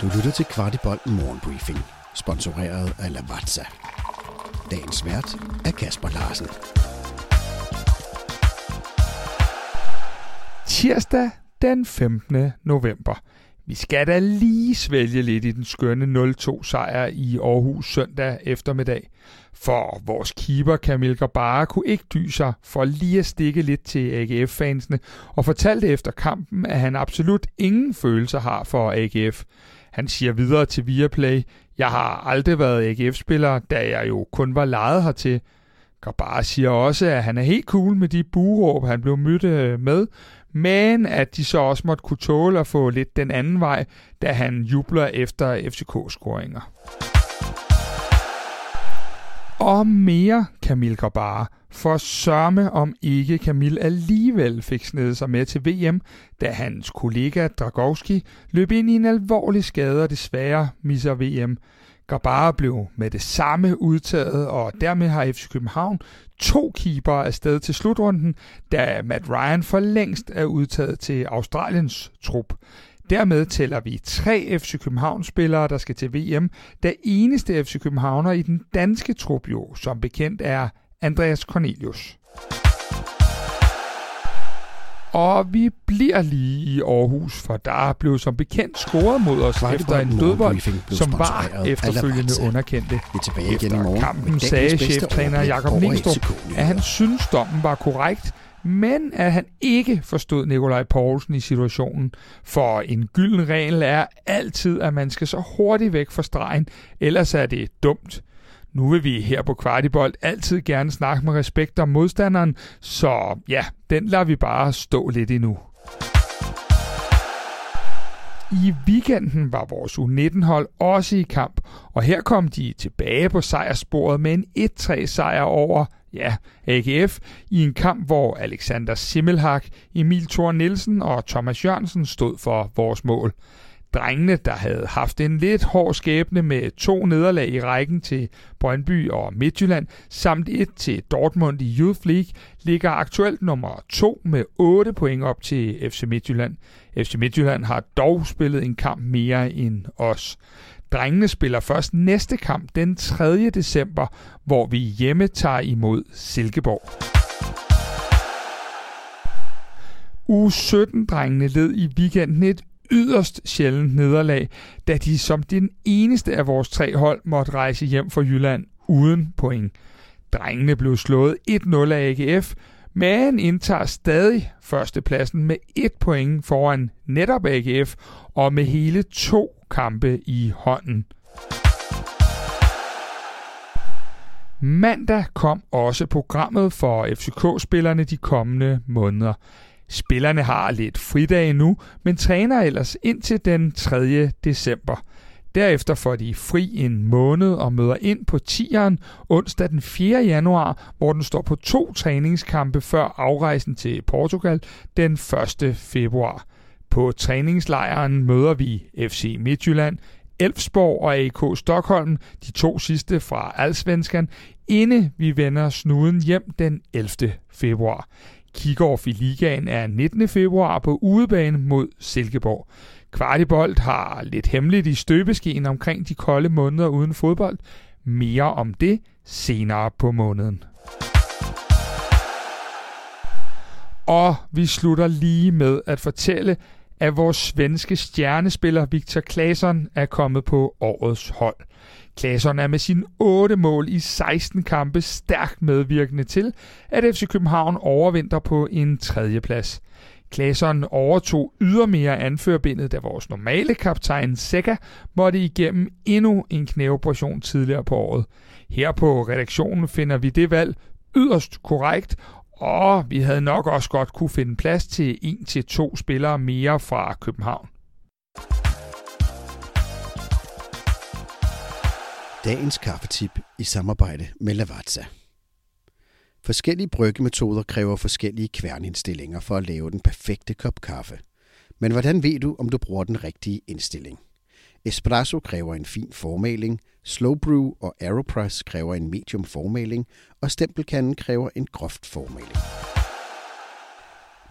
Du lytter til Kvartibolt Morgenbriefing, sponsoreret af Lavazza. Dagens vært er Kasper Larsen. Tirsdag den 15. november. Vi skal da lige svælge lidt i den skønne 0-2 sejr i Aarhus søndag eftermiddag. For vores keeper Kamil Gabara kunne ikke dy sig for lige at stikke lidt til AGF-fansene og fortalte efter kampen, at han absolut ingen følelser har for AGF. Han siger videre til Viaplay, jeg har aldrig været AGF-spiller, da jeg jo kun var lejet hertil. Gabara siger også, at han er helt cool med de buråb, han blev mødt øh, med, men at de så også måtte kunne tåle at få lidt den anden vej, da han jubler efter FCK-scoringer. Og mere Kamil Grabara, for sørme om ikke Kamil alligevel fik snedet sig med til VM, da hans kollega Dragowski løb ind i en alvorlig skade og desværre misser VM. Gabara blev med det samme udtaget, og dermed har FC København to keeper afsted til slutrunden, da Matt Ryan for længst er udtaget til Australiens trup. Dermed tæller vi tre FC København-spillere, der skal til VM. da eneste FC Københavner i den danske trup jo, som bekendt er Andreas Cornelius. Og vi bliver lige i Aarhus, for der blev som bekendt scoret mod os efter en dødbold, som var efterfølgende underkendte. Vi er tilbage igen Efter morgen kampen sagde cheftræner Jakob FCK-nyheder. at han synes dommen var korrekt, men at han ikke forstod Nikolaj Poulsen i situationen. For en gylden regel er altid, at man skal så hurtigt væk fra stregen, ellers er det dumt. Nu vil vi her på Kvartibold altid gerne snakke med respekt om modstanderen, så ja, den lader vi bare stå lidt endnu. I weekenden var vores U19-hold også i kamp, og her kom de tilbage på sejrsporet med en 1-3 sejr over ja, AGF i en kamp, hvor Alexander Simmelhak, Emil Thor Nielsen og Thomas Jørgensen stod for vores mål. Drengene, der havde haft en lidt hård skæbne med to nederlag i rækken til Brøndby og Midtjylland, samt et til Dortmund i Youth League, ligger aktuelt nummer 2 med 8 point op til FC Midtjylland. FC Midtjylland har dog spillet en kamp mere end os. Drengene spiller først næste kamp den 3. december, hvor vi hjemme tager imod Silkeborg. U17-drengene led i weekenden et yderst sjældent nederlag, da de som den eneste af vores tre hold måtte rejse hjem fra Jylland uden point. Drengene blev slået 1-0 af AGF, men indtager stadig førstepladsen med et point foran netop AGF og med hele to kampe i hånden. Mandag kom også programmet for FCK-spillerne de kommende måneder. Spillerne har lidt fridag nu, men træner ellers indtil den 3. december. Derefter får de fri en måned og møder ind på 10'eren onsdag den 4. januar, hvor den står på to træningskampe før afrejsen til Portugal den 1. februar. På træningslejren møder vi FC Midtjylland, Elfsborg og AK Stockholm, de to sidste fra Allsvenskan, inden vi vender snuden hjem den 11. februar. Kickoff i ligaen er 19. februar på udebane mod Silkeborg. Kvartibold har lidt hemmeligt i støbeskeen omkring de kolde måneder uden fodbold. Mere om det senere på måneden. Og vi slutter lige med at fortælle, at vores svenske stjernespiller Victor Claesson er kommet på årets hold. Claesson er med sine 8 mål i 16 kampe stærkt medvirkende til, at FC København overvinder på en tredjeplads. Claesson overtog ydermere anførbindet, da vores normale kaptajn Seca måtte igennem endnu en knæoperation tidligere på året. Her på redaktionen finder vi det valg yderst korrekt, og vi havde nok også godt kunne finde plads til en til to spillere mere fra København. Dagens kaffetip i samarbejde med Lavazza. Forskellige bryggemetoder kræver forskellige kværnindstillinger for at lave den perfekte kop kaffe. Men hvordan ved du, om du bruger den rigtige indstilling? Espresso kræver en fin formaling, slow brew og aeropress kræver en medium formaling, og stempelkanden kræver en groft formaling.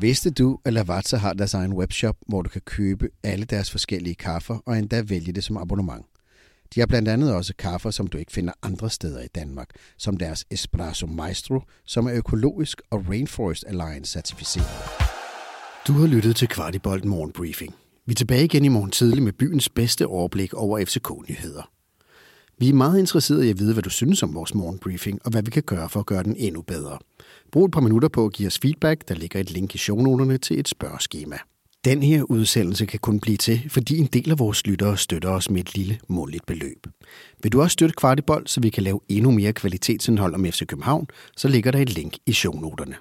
Vidste du, at Lavazza har deres egen webshop, hvor du kan købe alle deres forskellige kaffer og endda vælge det som abonnement? De har blandt andet også kaffer, som du ikke finder andre steder i Danmark, som deres Espresso Maestro, som er økologisk og Rainforest Alliance certificeret. Du har lyttet til Kvartibolt Morgenbriefing. Vi er tilbage igen i morgen tidlig med byens bedste overblik over FCK-nyheder. Vi er meget interesserede i at vide, hvad du synes om vores morgenbriefing, og hvad vi kan gøre for at gøre den endnu bedre. Brug et par minutter på at give os feedback. Der ligger et link i shownoterne til et spørgeskema. Den her udsendelse kan kun blive til, fordi en del af vores lyttere støtter os med et lille måligt beløb. Vil du også støtte Kvartibold, så vi kan lave endnu mere kvalitetsindhold om FC København, så ligger der et link i shownoterne.